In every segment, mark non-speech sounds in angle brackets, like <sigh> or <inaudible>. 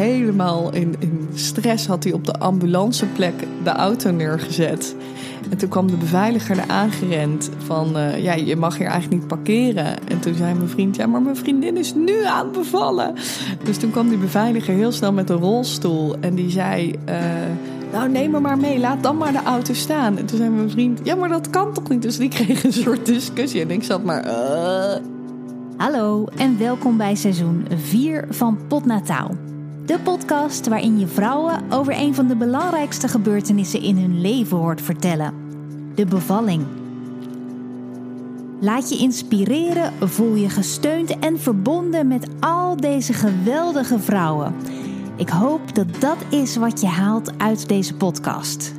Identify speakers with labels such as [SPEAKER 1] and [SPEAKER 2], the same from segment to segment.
[SPEAKER 1] helemaal in, in stress had hij op de ambulanceplek de auto neergezet. En toen kwam de beveiliger er aangerend van, eh, ja, je mag hier eigenlijk niet parkeren. En toen zei mijn vriend, ja, maar mijn vriendin is nu aan bevallen. Dus toen kwam die beveiliger heel snel met een rolstoel en die zei, uh, nou neem me maar mee, laat dan maar de auto staan. En toen zei mijn vriend, ja, maar dat kan toch niet? Dus die kreeg een soort discussie en ik zat maar, uh.
[SPEAKER 2] Hallo en welkom bij seizoen 4 van Potnataal. De podcast waarin je vrouwen over een van de belangrijkste gebeurtenissen in hun leven hoort vertellen: de bevalling. Laat je inspireren, voel je gesteund en verbonden met al deze geweldige vrouwen. Ik hoop dat dat is wat je haalt uit deze podcast.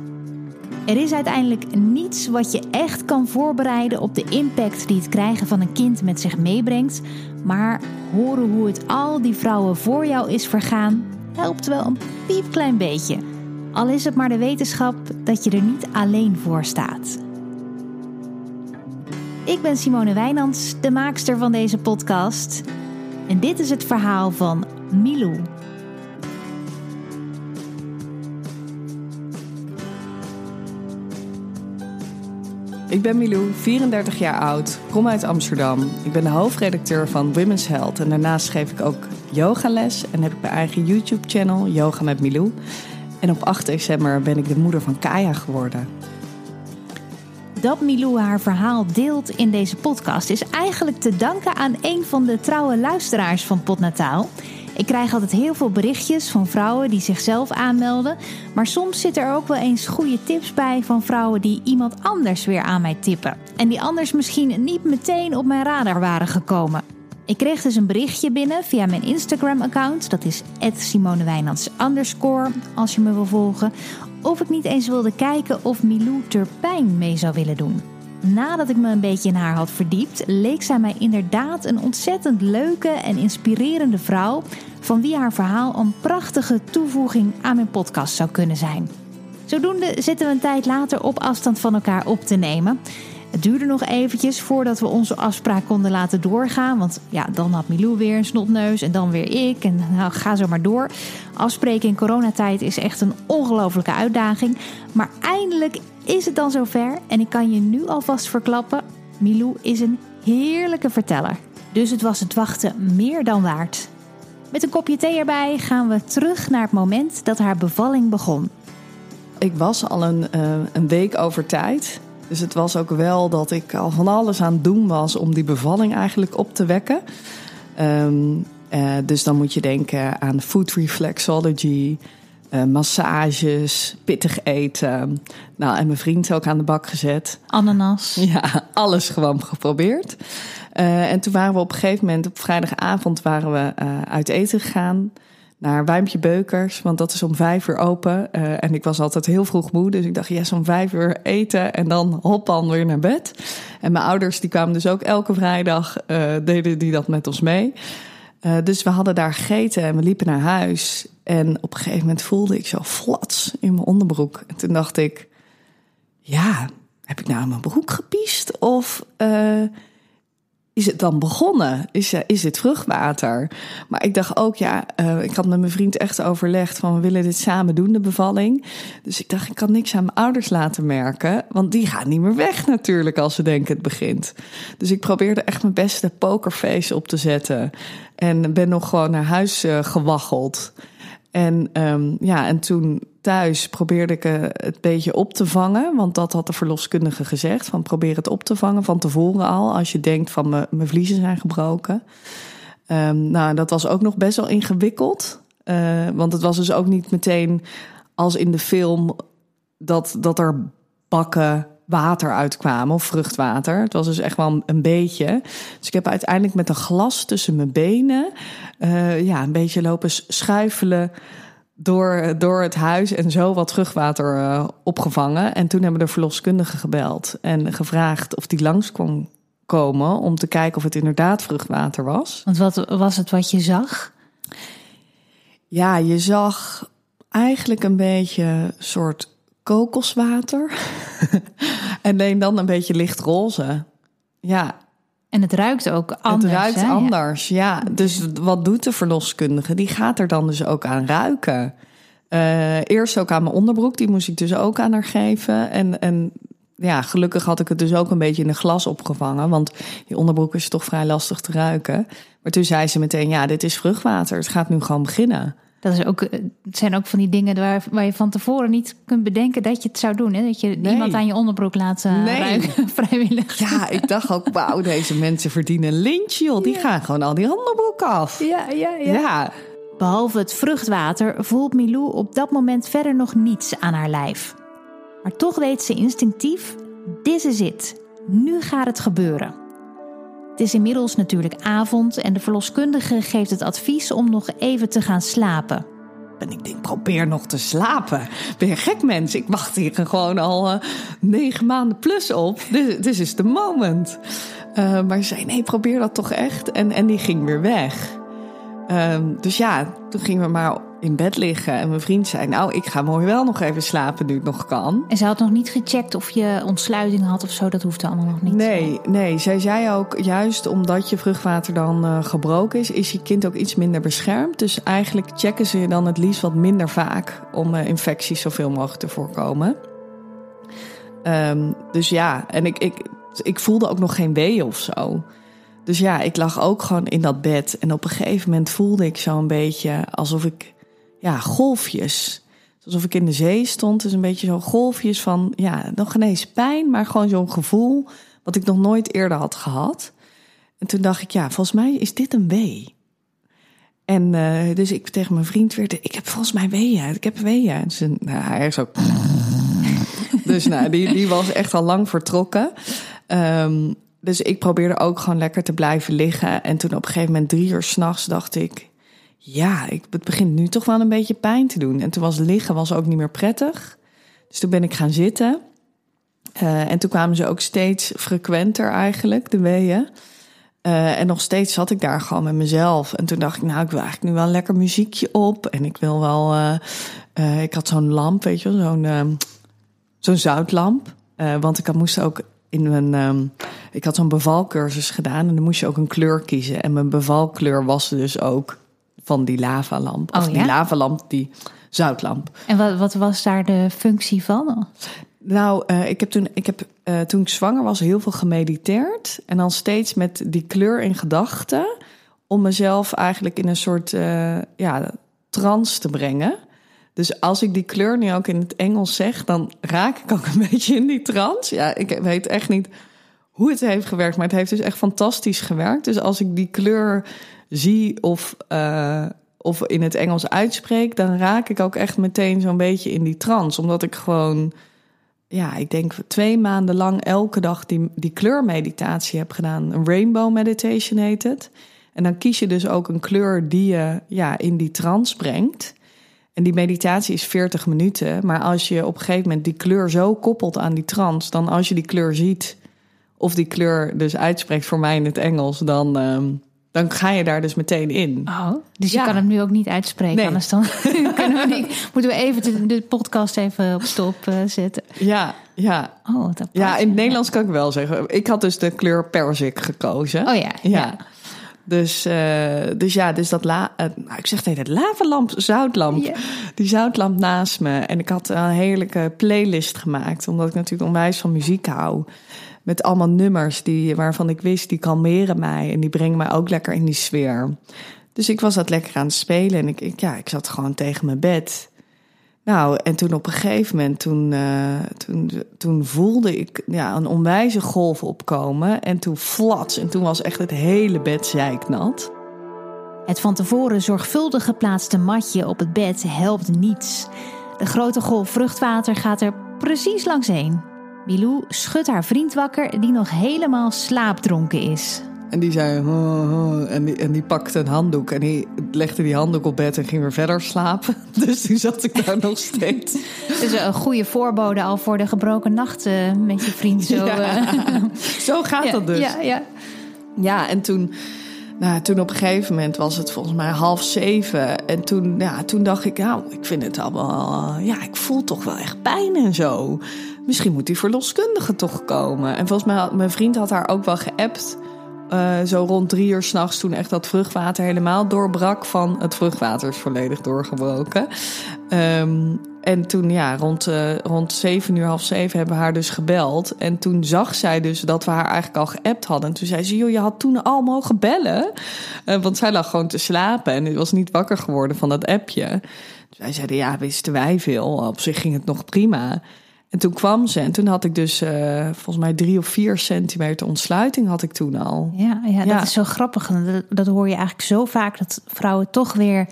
[SPEAKER 2] Er is uiteindelijk niets wat je echt kan voorbereiden op de impact die het krijgen van een kind met zich meebrengt. Maar horen hoe het al die vrouwen voor jou is vergaan, helpt wel een piepklein beetje. Al is het maar de wetenschap dat je er niet alleen voor staat. Ik ben Simone Wijnands, de maakster van deze podcast. En dit is het verhaal van Milou.
[SPEAKER 1] Ik ben Milou, 34 jaar oud, kom uit Amsterdam. Ik ben de hoofdredacteur van Women's Health en daarnaast geef ik ook yogales en heb ik mijn eigen YouTube-channel Yoga met Milou. En op 8 december ben ik de moeder van Kaya geworden.
[SPEAKER 2] Dat Milou haar verhaal deelt in deze podcast is eigenlijk te danken aan een van de trouwe luisteraars van Potnataal. Ik krijg altijd heel veel berichtjes van vrouwen die zichzelf aanmelden. Maar soms zitten er ook wel eens goede tips bij van vrouwen die iemand anders weer aan mij tippen. En die anders misschien niet meteen op mijn radar waren gekomen. Ik kreeg dus een berichtje binnen via mijn Instagram-account. Dat is @simonewijnands als je me wil volgen. Of ik niet eens wilde kijken of Milou Turpijn mee zou willen doen. Nadat ik me een beetje in haar had verdiept, leek zij mij inderdaad een ontzettend leuke en inspirerende vrouw. Van wie haar verhaal een prachtige toevoeging aan mijn podcast zou kunnen zijn. Zodoende zitten we een tijd later op afstand van elkaar op te nemen. Het duurde nog eventjes voordat we onze afspraak konden laten doorgaan. Want ja, dan had Milou weer een snotneus en dan weer ik. En nou, ga zo maar door. Afspreken in coronatijd is echt een ongelofelijke uitdaging. Maar eindelijk is het dan zover. En ik kan je nu alvast verklappen. Milou is een heerlijke verteller. Dus het was het wachten meer dan waard. Met een kopje thee erbij gaan we terug naar het moment dat haar bevalling begon.
[SPEAKER 1] Ik was al een, uh, een week over tijd. Dus het was ook wel dat ik al van alles aan het doen was om die bevalling eigenlijk op te wekken. Um, uh, dus dan moet je denken aan food reflexology, uh, massages, pittig eten. Nou, en mijn vriend ook aan de bak gezet.
[SPEAKER 2] Ananas. <laughs>
[SPEAKER 1] Ja, alles gewoon geprobeerd. Uh, en toen waren we op een gegeven moment, op vrijdagavond, waren we uit eten gegaan naar Wijmpje Beukers, want dat is om vijf uur open. En ik was altijd heel vroeg moe, dus ik dacht, yes, om vijf uur eten en dan hoppan weer naar bed. En mijn ouders, die kwamen dus ook elke vrijdag, deden die dat met ons mee. Uh, dus we hadden daar gegeten en we liepen naar huis. En op een gegeven moment voelde ik zo flats in mijn onderbroek. En toen dacht ik, ja, heb ik nou mijn broek gepiest? Of is het dan begonnen? Is, uh, is het vruchtwater? Maar ik dacht ook, ja, uh, ik had met mijn vriend echt overlegd van we willen dit samen doen, de bevalling. Dus ik dacht, ik kan niks aan mijn ouders laten merken, want die gaan niet meer weg natuurlijk als ze denken het begint. Dus ik probeerde echt mijn beste pokerface op te zetten en ben nog gewoon naar huis gewaggeld. En um, ja, en toen thuis probeerde ik het beetje op te vangen. Want dat had de verloskundige gezegd. Van probeer het op te vangen van tevoren al. Als je denkt van mijn vliezen zijn gebroken. Um, nou, dat was ook nog best wel ingewikkeld. Uh, want het was dus ook niet meteen als in de film dat, dat er bakken water uitkwamen of vruchtwater. Het was dus echt wel een beetje. Dus ik heb uiteindelijk met een glas tussen mijn benen uh, ja, een beetje lopen schuifelen door, door het huis en zo wat terugwater uh, opgevangen. En toen hebben de verloskundige gebeld en gevraagd of die langs kon komen om te kijken of het inderdaad vruchtwater was.
[SPEAKER 2] Want wat was het wat je zag?
[SPEAKER 1] Ja, je zag eigenlijk een beetje soort kokoswater. <laughs> en dan een beetje lichtroze. Ja,
[SPEAKER 2] En het ruikt ook anders.
[SPEAKER 1] het ruikt
[SPEAKER 2] hè?
[SPEAKER 1] Anders, ja. Dus wat doet de verloskundige? Die gaat er dan dus ook aan ruiken. Eh, eerst ook aan mijn onderbroek, die moest ik dus ook aan haar geven. En, en ja, gelukkig had ik het dus ook een beetje in een glas opgevangen. Want die onderbroek is toch vrij lastig te ruiken. Maar toen zei ze meteen, ja, dit is vruchtwater. Het gaat nu gewoon beginnen.
[SPEAKER 2] Dat is ook, eh, het zijn ook van die dingen waar, waar je van tevoren niet kunt bedenken dat je het zou doen. Hè? Dat je
[SPEAKER 1] Nee.
[SPEAKER 2] iemand aan je onderbroek laat eh,
[SPEAKER 1] Nee.
[SPEAKER 2] ruiken, <laughs> vrijwillig.
[SPEAKER 1] Ja, ik dacht ook, wauw, deze mensen verdienen een lintje, joh. Die gaan gewoon al die onderbroek af.
[SPEAKER 2] Ja, ja,
[SPEAKER 1] Ja.
[SPEAKER 2] Behalve het vruchtwater voelt Milou op dat moment verder nog niets aan haar lijf. Maar toch weet ze instinctief: dit is het. Nu gaat het gebeuren. Het is inmiddels natuurlijk avond en de verloskundige geeft het advies om nog even te gaan slapen.
[SPEAKER 1] En ik denk, probeer nog te slapen. Ben je gek, mens? Ik wacht hier gewoon al eh, negen maanden plus op. Dit is de moment. Eh, maar ze zei, nee, probeer dat toch echt. En, en die ging weer weg. Ehm, dus ja, toen gingen we maar in bed liggen. En mijn vriend zei, nou, ik ga mooi wel nog even slapen nu het nog kan.
[SPEAKER 2] En ze had nog niet gecheckt of je ontsluiting had of zo, dat hoefde allemaal nog niet.
[SPEAKER 1] Nee, nee. Zij zei ook, juist omdat je vruchtwater dan eh, gebroken is, is je kind ook iets minder beschermd. Dus eigenlijk checken ze je dan het liefst wat minder vaak om eh, infecties zoveel mogelijk te voorkomen. Ehm, dus ja, en ik, ik, ik voelde ook nog geen wee of zo. Dus ja, ik lag ook gewoon in dat bed. En op een gegeven moment voelde ik zo een beetje alsof ik, ja, golfjes. Alsof ik in de zee stond. Dus een beetje zo golfjes van, ja, nog geen eens pijn, maar gewoon zo'n gevoel wat ik nog nooit eerder had gehad. En toen dacht ik, ja, volgens mij is dit een wee. En eh, dus ik tegen mijn vriend weer, ik heb volgens mij weeën, ik heb weeën. En ze, nou, hij is ook... <laughs> dus nou, die, die was echt al lang vertrokken. Ehm, dus ik probeerde ook gewoon lekker te blijven liggen. En toen op een gegeven moment drie uur s'nachts dacht ik... Ja, ik, het begint nu toch wel een beetje pijn te doen. En toen was liggen was ook niet meer prettig. Dus toen ben ik gaan zitten. Eh, en toen kwamen ze ook steeds frequenter eigenlijk, de weeën. Eh, en nog steeds zat ik daar gewoon met mezelf. En toen dacht ik, nou, ik wil eigenlijk nu wel lekker muziekje op. En ik wil wel... eh, ik had zo'n lamp, weet je wel, zo'n ehm, zo'n zoutlamp. Want ik had, moest ook in mijn... ehm, ik had zo'n bevalcursus gedaan en dan moest je ook een kleur kiezen. En mijn bevalkleur was dus ook van die lavalamp. Of
[SPEAKER 2] Oh,
[SPEAKER 1] die
[SPEAKER 2] ja?
[SPEAKER 1] lavalamp, die zoutlamp.
[SPEAKER 2] En wat, wat was daar de functie van?
[SPEAKER 1] Nou, eh, ik heb, toen, ik heb eh, toen ik zwanger was heel veel gemediteerd. En dan steeds met die kleur in gedachten. Om mezelf eigenlijk in een soort eh, ja, trance te brengen. Dus als ik die kleur nu ook in het Engels zeg, dan raak ik ook een <laughs> beetje in die trance. Ja, ik weet echt niet hoe het heeft gewerkt, maar het heeft dus echt fantastisch gewerkt. Dus als ik die kleur zie of, eh, of in het Engels uitspreek, dan raak ik ook echt meteen zo'n beetje in die trance. Omdat ik gewoon, ja, ik denk twee maanden lang elke dag die, die kleurmeditatie heb gedaan. Een rainbow meditation heet het. En dan kies je dus ook een kleur die je ja, in die trance brengt. En die meditatie is 40 minuten. Maar als je op een gegeven moment die kleur zo koppelt aan die trance, dan als je die kleur ziet, of die kleur dus uitspreekt voor mij in het Engels, dan, ehm, dan ga je daar dus meteen in.
[SPEAKER 2] Oh, dus
[SPEAKER 1] Ja.
[SPEAKER 2] je kan hem nu ook niet uitspreken,
[SPEAKER 1] Nee.
[SPEAKER 2] anders dan <laughs> kunnen we niet, moeten we even de, de podcast even op stop eh, zetten.
[SPEAKER 1] Ja, ja.
[SPEAKER 2] Oh, wat apart.
[SPEAKER 1] Ja, in het Nederlands kan ik wel zeggen. Ik had dus de kleur perzik gekozen.
[SPEAKER 2] Oh ja, ja.
[SPEAKER 1] Ja. Dus, eh, dus ja, dus dat la, eh, nou, ik zeg het lavalamp, zoutlamp. Die zoutlamp naast me. En ik had een heerlijke playlist gemaakt, omdat ik natuurlijk onwijs van muziek hou. Met allemaal nummers die, waarvan ik wist, die kalmeren mij. En die brengen mij ook lekker in die sfeer. Dus ik was dat lekker aan het spelen. En ik, ja, ik zat gewoon tegen mijn bed. Nou, en toen op een gegeven moment, toen, eh, toen, toen voelde ik ja, een onwijze golf opkomen. En toen flats. En toen was echt het hele bed zeiknat.
[SPEAKER 2] Het van tevoren zorgvuldig geplaatste matje op het bed helpt niets. De grote golf vruchtwater gaat er precies langs heen. Milou schudt haar vriend wakker die nog helemaal slaapdronken is.
[SPEAKER 1] En die zei, "Huh, huh," en, die, en die pakte een handdoek. En die legde die handdoek op bed en ging weer verder slapen. <laughs> Dus toen zat ik daar nog steeds. <laughs>
[SPEAKER 2] Dus een goede voorbode al voor de gebroken nacht eh, met je vriend. Zo,
[SPEAKER 1] Ja.
[SPEAKER 2] eh. <laughs>
[SPEAKER 1] Zo gaat dat dus.
[SPEAKER 2] Ja, ja.
[SPEAKER 1] Ja, en toen, nou, toen op een gegeven moment was het volgens mij half zeven. En toen, ja, toen dacht ik, nou, ik vind het allemaal, ja, ik voel toch wel echt pijn en zo. Misschien moet die verloskundige toch komen. En volgens mij had mijn vriend had haar ook wel geappt. eh, zo rond drie uur s'nachts toen echt dat vruchtwater helemaal doorbrak. Van het vruchtwater is volledig doorgebroken. Ehm, en toen, ja, rond, uh, rond zeven uur, half zeven hebben we haar dus gebeld. En toen zag zij dus dat we haar eigenlijk al geappt hadden. En toen zei ze, joh, je had toen al mogen bellen. Uh, want zij lag gewoon te slapen en was niet wakker geworden van dat appje. Dus wij zeiden, ja, wisten wij veel. Op zich ging het nog prima. En toen kwam ze en toen had ik dus uh, volgens mij drie of vier centimeter ontsluiting had ik toen al.
[SPEAKER 2] Ja, ja dat is zo grappig. Dat, dat hoor je eigenlijk zo vaak dat vrouwen toch weer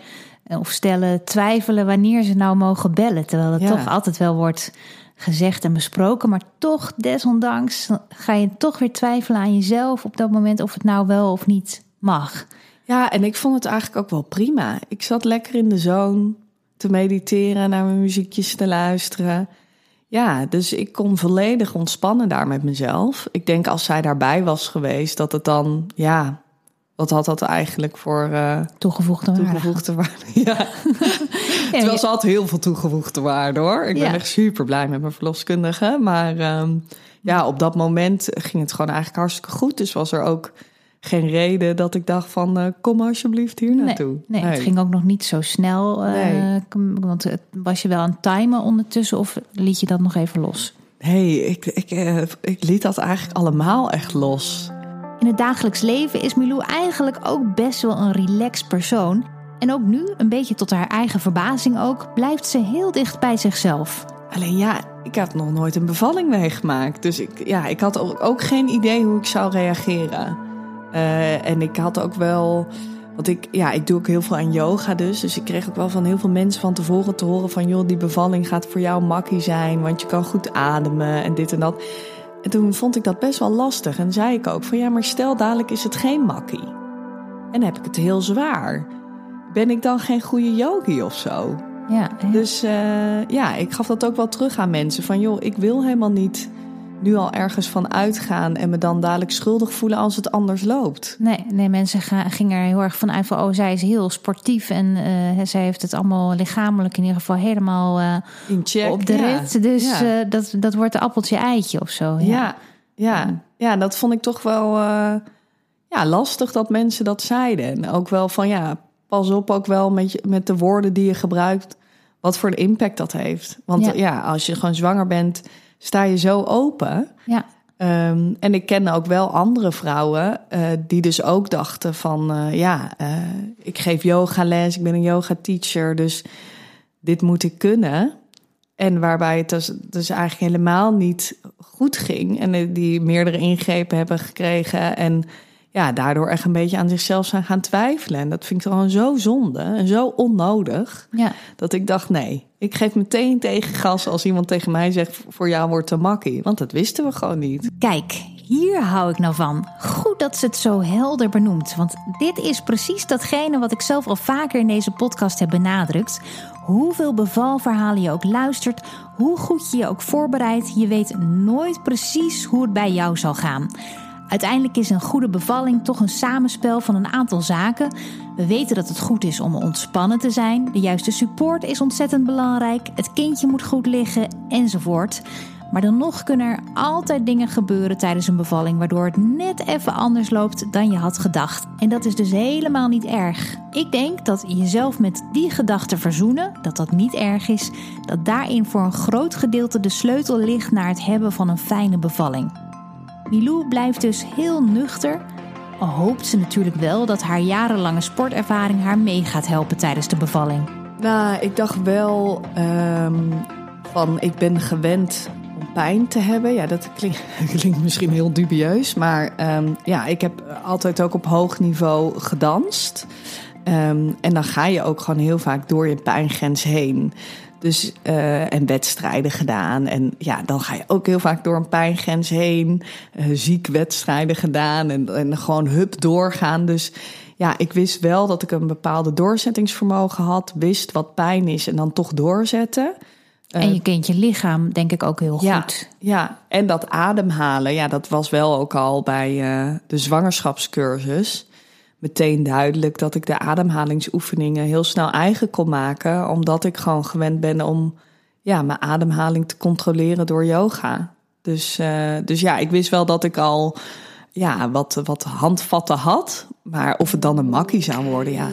[SPEAKER 2] of stellen twijfelen wanneer ze nou mogen bellen. Terwijl het ja. toch altijd wel wordt gezegd en besproken. Maar toch, desondanks, ga je toch weer twijfelen aan jezelf op dat moment of het nou wel of niet mag.
[SPEAKER 1] Ja, en ik vond het eigenlijk ook wel prima. Ik zat lekker in de zone te mediteren, naar mijn muziekjes te luisteren. Ja, dus ik kon volledig ontspannen daar met mezelf. Ik denk als zij daarbij was geweest, dat het dan, ja, wat had dat eigenlijk voor uh,
[SPEAKER 2] toegevoegde waarde?
[SPEAKER 1] Toegevoegde waarde, <laughs> ja. Terwijl ze had heel veel toegevoegde waarde hoor. Ik ben echt super blij met mijn verloskundige. Maar um, ja, op dat moment ging het gewoon eigenlijk hartstikke goed. Dus was er ook geen reden dat ik dacht van uh, kom alsjeblieft hier naartoe.
[SPEAKER 2] Nee, nee, nee, het ging ook nog niet zo snel. Uh, nee. Want was je wel aan het timen ondertussen of liet je dat nog even los?
[SPEAKER 1] Nee, ik, ik, ik liet dat eigenlijk allemaal echt los.
[SPEAKER 2] In het dagelijks leven is Milou eigenlijk ook best wel een relaxed persoon. En ook nu, een beetje tot haar eigen verbazing ook, blijft ze heel dicht bij zichzelf.
[SPEAKER 1] Alleen ja, ik had nog nooit een bevalling meegemaakt. Dus ik, ja, ik had ook geen idee hoe ik zou reageren. Uh, en ik had ook wel. Want ik, ja, ik doe ook heel veel aan yoga dus. Dus ik kreeg ook wel van heel veel mensen van tevoren te horen van... joh, die bevalling gaat voor jou makkie zijn, want je kan goed ademen en dit en dat. En toen vond ik dat best wel lastig. En zei ik ook van ja, maar stel dadelijk is het geen makkie. En heb ik het heel zwaar. Ben ik dan geen goede yogi of zo?
[SPEAKER 2] Ja, ja.
[SPEAKER 1] Dus uh, ja, ik gaf dat ook wel terug aan mensen. Van joh, ik wil helemaal niet nu al ergens van uitgaan en me dan dadelijk schuldig voelen als het anders loopt.
[SPEAKER 2] Nee, nee mensen gingen er heel erg van uit van oh, zij is heel sportief en uh, zij heeft het allemaal lichamelijk in ieder geval helemaal uh,
[SPEAKER 1] in check,
[SPEAKER 2] op de
[SPEAKER 1] ja.
[SPEAKER 2] rit. Dus
[SPEAKER 1] ja.
[SPEAKER 2] uh, dat, dat wordt een appeltje eitje of zo.
[SPEAKER 1] Ja, ja, ja. ja dat vond ik toch wel ja, lastig dat mensen dat zeiden. En ook wel van ja, pas op ook wel met, je, met de woorden die je gebruikt, wat voor een impact dat heeft. Want ja als je gewoon zwanger bent sta je zo open.
[SPEAKER 2] Ja.
[SPEAKER 1] Um, en ik ken ook wel andere vrouwen uh, die dus ook dachten van... Uh, ja, uh, ik geef yogales, ik ben een yoga teacher, dus dit moet ik kunnen. En waarbij het dus, dus eigenlijk helemaal niet goed ging. En die meerdere ingrepen hebben gekregen en ja, daardoor echt een beetje aan zichzelf zijn gaan twijfelen. En dat vind ik gewoon zo zonde en zo onnodig.
[SPEAKER 2] Ja.
[SPEAKER 1] Dat ik dacht, nee, ik geef meteen tegengas als iemand tegen mij zegt... voor jou wordt te makkie. Want dat wisten we gewoon niet.
[SPEAKER 2] Kijk, hier hou ik nou van. Goed dat ze het zo helder benoemt. Want dit is precies datgene wat ik zelf al vaker in deze podcast heb benadrukt. Hoeveel bevalverhalen je ook luistert, hoe goed je je ook voorbereidt... je weet nooit precies hoe het bij jou zal gaan... Uiteindelijk is een goede bevalling toch een samenspel van een aantal zaken. We weten dat het goed is om ontspannen te zijn. De juiste support is ontzettend belangrijk. Het kindje moet goed liggen enzovoort. Maar dan nog kunnen er altijd dingen gebeuren tijdens een bevalling waardoor het net even anders loopt dan je had gedacht. En dat is dus helemaal niet erg. Ik denk dat jezelf met die gedachte verzoenen, dat dat niet erg is, dat daarin voor een groot gedeelte de sleutel ligt naar het hebben van een fijne bevalling. Milou blijft dus heel nuchter, al hoopt ze natuurlijk wel dat haar jarenlange sportervaring haar mee gaat helpen tijdens de bevalling.
[SPEAKER 1] Nou, ik dacht wel um, van ik ben gewend om pijn te hebben. Ja, dat klinkt, <laughs> misschien heel dubieus, maar um, ja, ik heb altijd ook op hoog niveau gedanst. Um, en dan ga je ook gewoon heel vaak door je pijngrens heen. Dus, uh, en wedstrijden gedaan. En ja, dan ga je ook heel vaak door een pijngrens heen. Uh, ziek wedstrijden gedaan en, en gewoon hup doorgaan. Dus ja, ik wist wel dat ik een bepaalde doorzettingsvermogen had. Wist wat pijn is en dan toch doorzetten.
[SPEAKER 2] En je kent je lichaam, denk ik ook heel
[SPEAKER 1] ja,
[SPEAKER 2] goed.
[SPEAKER 1] Ja, en dat ademhalen, ja, dat was wel ook al bij de zwangerschapscursus meteen duidelijk dat ik de ademhalingsoefeningen heel snel eigen kon maken, omdat ik gewoon gewend ben om ja, mijn ademhaling te controleren door yoga. Dus, uh, dus ja, ik wist wel dat ik al ja, wat, wat handvatten had. Maar of het dan een makkie zou worden, ja.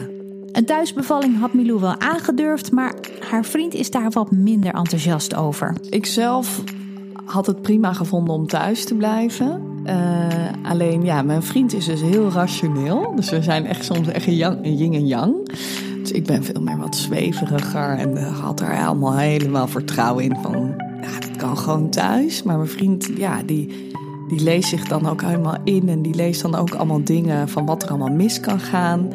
[SPEAKER 2] Een thuisbevalling had Milou wel aangedurfd, maar haar vriend is daar wat minder enthousiast over.
[SPEAKER 1] Ik zelf had het prima gevonden om thuis te blijven. Uh, alleen ja, mijn vriend is dus heel rationeel. Dus we zijn echt soms echt een, yin en yang. Dus ik ben veel meer wat zweveriger en had er allemaal helemaal vertrouwen in van ja, dat kan gewoon thuis. Maar mijn vriend, ja, die, die leest zich dan ook helemaal in en die leest dan ook allemaal dingen van wat er allemaal mis kan gaan.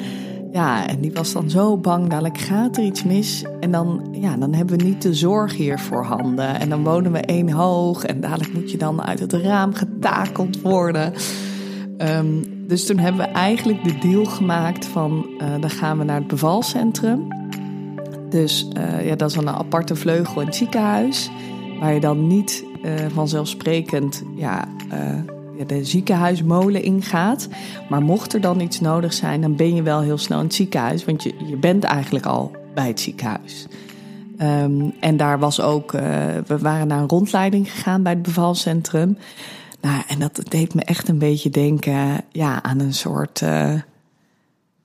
[SPEAKER 1] Ja, en die was dan zo bang, dadelijk gaat er iets mis. En dan, ja, dan hebben we niet de zorg hier voor handen. En dan wonen we één hoog en dadelijk moet je dan uit het raam getakeld worden. Um, dus toen hebben we eigenlijk de deal gemaakt van, uh, dan gaan we naar het bevalcentrum. Dus uh, ja, dat is een aparte vleugel in het ziekenhuis. Waar je dan niet uh, vanzelfsprekend ja, de ziekenhuismolen ingaat. Maar mocht er dan iets nodig zijn, dan ben je wel heel snel in het ziekenhuis. Want je, je bent eigenlijk al bij het ziekenhuis. Um, en daar was ook, uh, we waren naar een rondleiding gegaan bij het bevalcentrum. Nou, en dat deed me echt een beetje denken ja, aan een soort uh,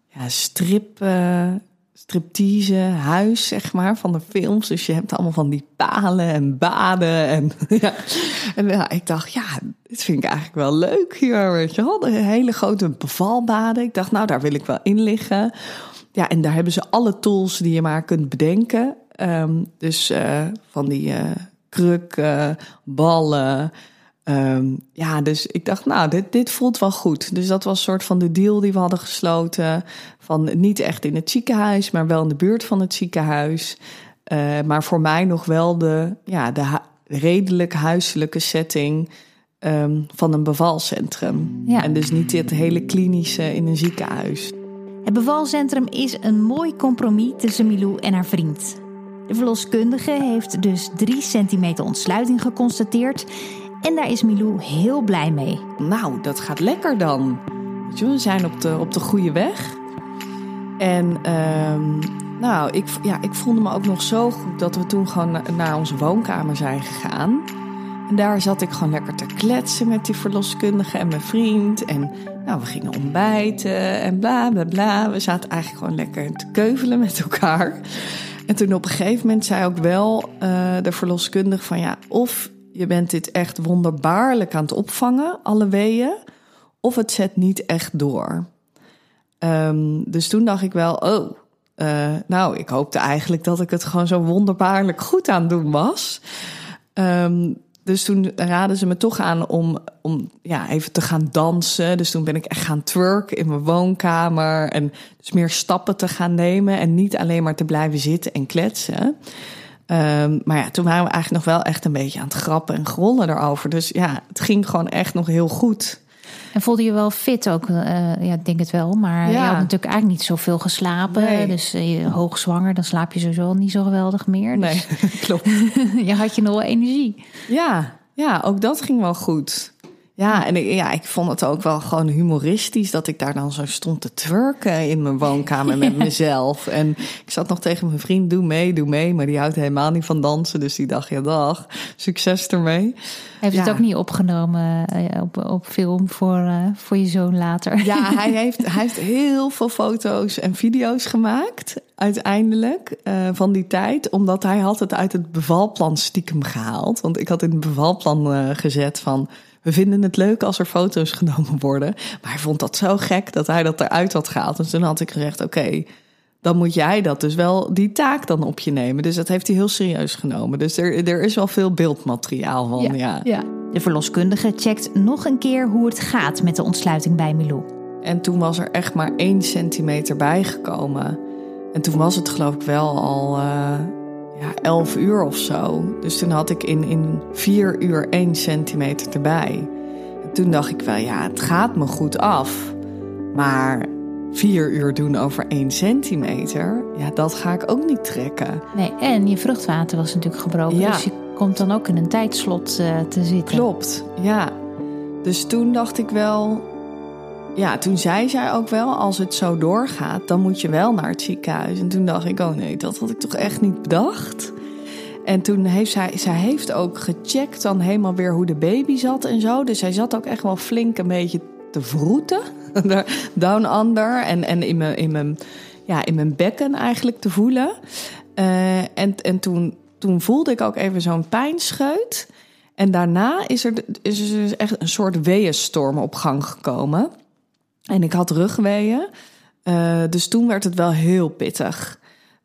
[SPEAKER 1] ja, strip, uh, striptease huis, zeg maar, van de films. Dus je hebt allemaal van die palen en baden. En, <laughs> ja. en ja, ik dacht, ja, dit vind ik eigenlijk wel leuk hier, weet je wel. Een hele grote bevalbaden. Ik dacht, nou, daar wil ik wel in liggen. Ja, en daar hebben ze alle tools die je maar kunt bedenken. Um, dus uh, van die uh, krukken, ballen... Um, ja, dus ik dacht, nou, dit, dit voelt wel goed. Dus dat was een soort van de deal die we hadden gesloten. Van niet echt in het ziekenhuis, maar wel in de buurt van het ziekenhuis. Maar voor mij nog wel de, ja, de redelijk huiselijke setting um, van een bevalcentrum. Ja. En dus niet dit hele klinische in een ziekenhuis.
[SPEAKER 2] Het bevalcentrum is een mooi compromis tussen Milou en haar vriend. De verloskundige heeft dus 3 centimeter ontsluiting geconstateerd. En daar is Milou heel blij mee.
[SPEAKER 1] Nou, dat gaat lekker dan. We zijn op de, op de goede weg. En um, nou, ik, ja, ik voelde me ook nog zo goed dat we toen gewoon naar onze woonkamer zijn gegaan. En daar zat ik gewoon lekker te kletsen met die verloskundige en mijn vriend. En nou, we gingen ontbijten en bla bla bla. We zaten eigenlijk gewoon lekker te keuvelen met elkaar. En toen op een gegeven moment zei ook wel uh, de verloskundige van ja, of je bent dit echt wonderbaarlijk aan het opvangen, alle weeën, of het zet niet echt door. Um, dus toen dacht ik wel, oh, uh, nou, ik hoopte eigenlijk dat ik het gewoon zo wonderbaarlijk goed aan het doen was. Um, dus toen raden ze me toch aan om, om ja, even te gaan dansen. Dus toen ben ik echt gaan twerken in mijn woonkamer. En dus meer stappen te gaan nemen. En niet alleen maar te blijven zitten en kletsen. Um, maar ja, toen waren we eigenlijk nog wel echt een beetje aan het grappen en grollen erover. Dus ja, het ging gewoon echt nog heel goed.
[SPEAKER 2] En voelde je wel fit ook? Uh, ja, ik denk het wel. Maar ja. je had natuurlijk eigenlijk niet zoveel geslapen. Nee. Dus uh, hoogzwanger, dan slaap je sowieso niet zo geweldig meer.
[SPEAKER 1] Dus nee, <laughs> klopt. <laughs>
[SPEAKER 2] je had je nog wel energie.
[SPEAKER 1] Ja, ja, ook dat ging wel goed. Ja, en ik, ja, ik vond het ook wel gewoon humoristisch dat ik daar dan zo stond te twerken in mijn woonkamer met <laughs> mezelf. En ik zat nog tegen mijn vriend, doe mee, doe mee. Maar die houdt helemaal niet van dansen. Dus die dacht, ja dag, succes ermee.
[SPEAKER 2] Heeft
[SPEAKER 1] ja.
[SPEAKER 2] het ook niet opgenomen uh, op, op film voor, uh, voor je zoon later?
[SPEAKER 1] Ja, <laughs> hij heeft, hij heeft heel veel foto's en video's gemaakt uiteindelijk uh, van die tijd. Omdat hij had het uit het bevalplan stiekem gehaald. Want ik had in het bevalplan gezet van we vinden het leuk als er foto's genomen worden. Maar hij vond dat zo gek dat hij dat eruit had gehaald. Dus toen had ik gezegd: oké, okay, dan moet jij dat dus wel die taak dan op je nemen. Dus dat heeft hij heel serieus genomen. Dus er, er is wel veel beeldmateriaal van. Ja, ja.
[SPEAKER 2] ja. De verloskundige checkt nog een keer hoe het gaat met de ontsluiting bij Milou.
[SPEAKER 1] En toen was er echt maar één centimeter bijgekomen. En toen was het geloof ik wel al uh, ja, 11 uur of zo. Dus toen had ik in, in vier uur één centimeter erbij. En toen dacht ik wel, ja, het gaat me goed af. Maar vier uur doen over één centimeter, ja, dat ga ik ook niet trekken.
[SPEAKER 2] Nee, en je vruchtwater was natuurlijk gebroken. Ja. Dus je komt dan ook in een tijdslot uh, te zitten.
[SPEAKER 1] Klopt, ja. Dus toen dacht ik wel, ja, toen zei zij ook wel, als het zo doorgaat, dan moet je wel naar het ziekenhuis. En toen dacht ik, oh nee, dat had ik toch echt niet bedacht. En toen heeft zij, zij heeft ook gecheckt dan helemaal weer hoe de baby zat en zo. Dus zij zat ook echt wel flink een beetje te vroeten. <laughs> Down under. En, en in, mijn, in, mijn, ja, in mijn bekken eigenlijk te voelen. Uh, en en toen, toen voelde ik ook even zo'n pijnscheut. En daarna is er, is er dus echt een soort weeënstorm op gang gekomen. En ik had rugweeën. Uh, dus toen werd het wel heel pittig.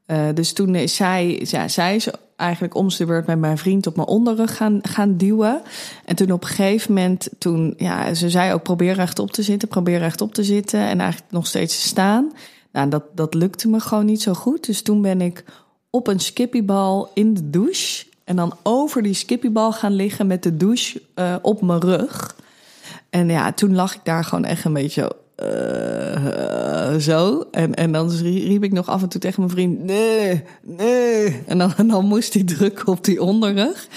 [SPEAKER 1] Uh, dus toen is zij, ja, zij is eigenlijk om de beurt met mijn vriend op mijn onderrug gaan, gaan duwen. En toen op een gegeven moment, toen, ja, ze zei ook probeer rechtop te zitten, probeer rechtop te zitten en eigenlijk nog steeds te staan. Nou, dat, dat lukte me gewoon niet zo goed. Dus toen ben ik op een skippiebal in de douche en dan over die skippiebal gaan liggen met de douche uh, op mijn rug. En ja, toen lag ik daar gewoon echt een beetje uh, zo. En, en dan riep ik nog af en toe tegen mijn vriend: nee, nee. En dan, en dan moest hij drukken op die onderrug.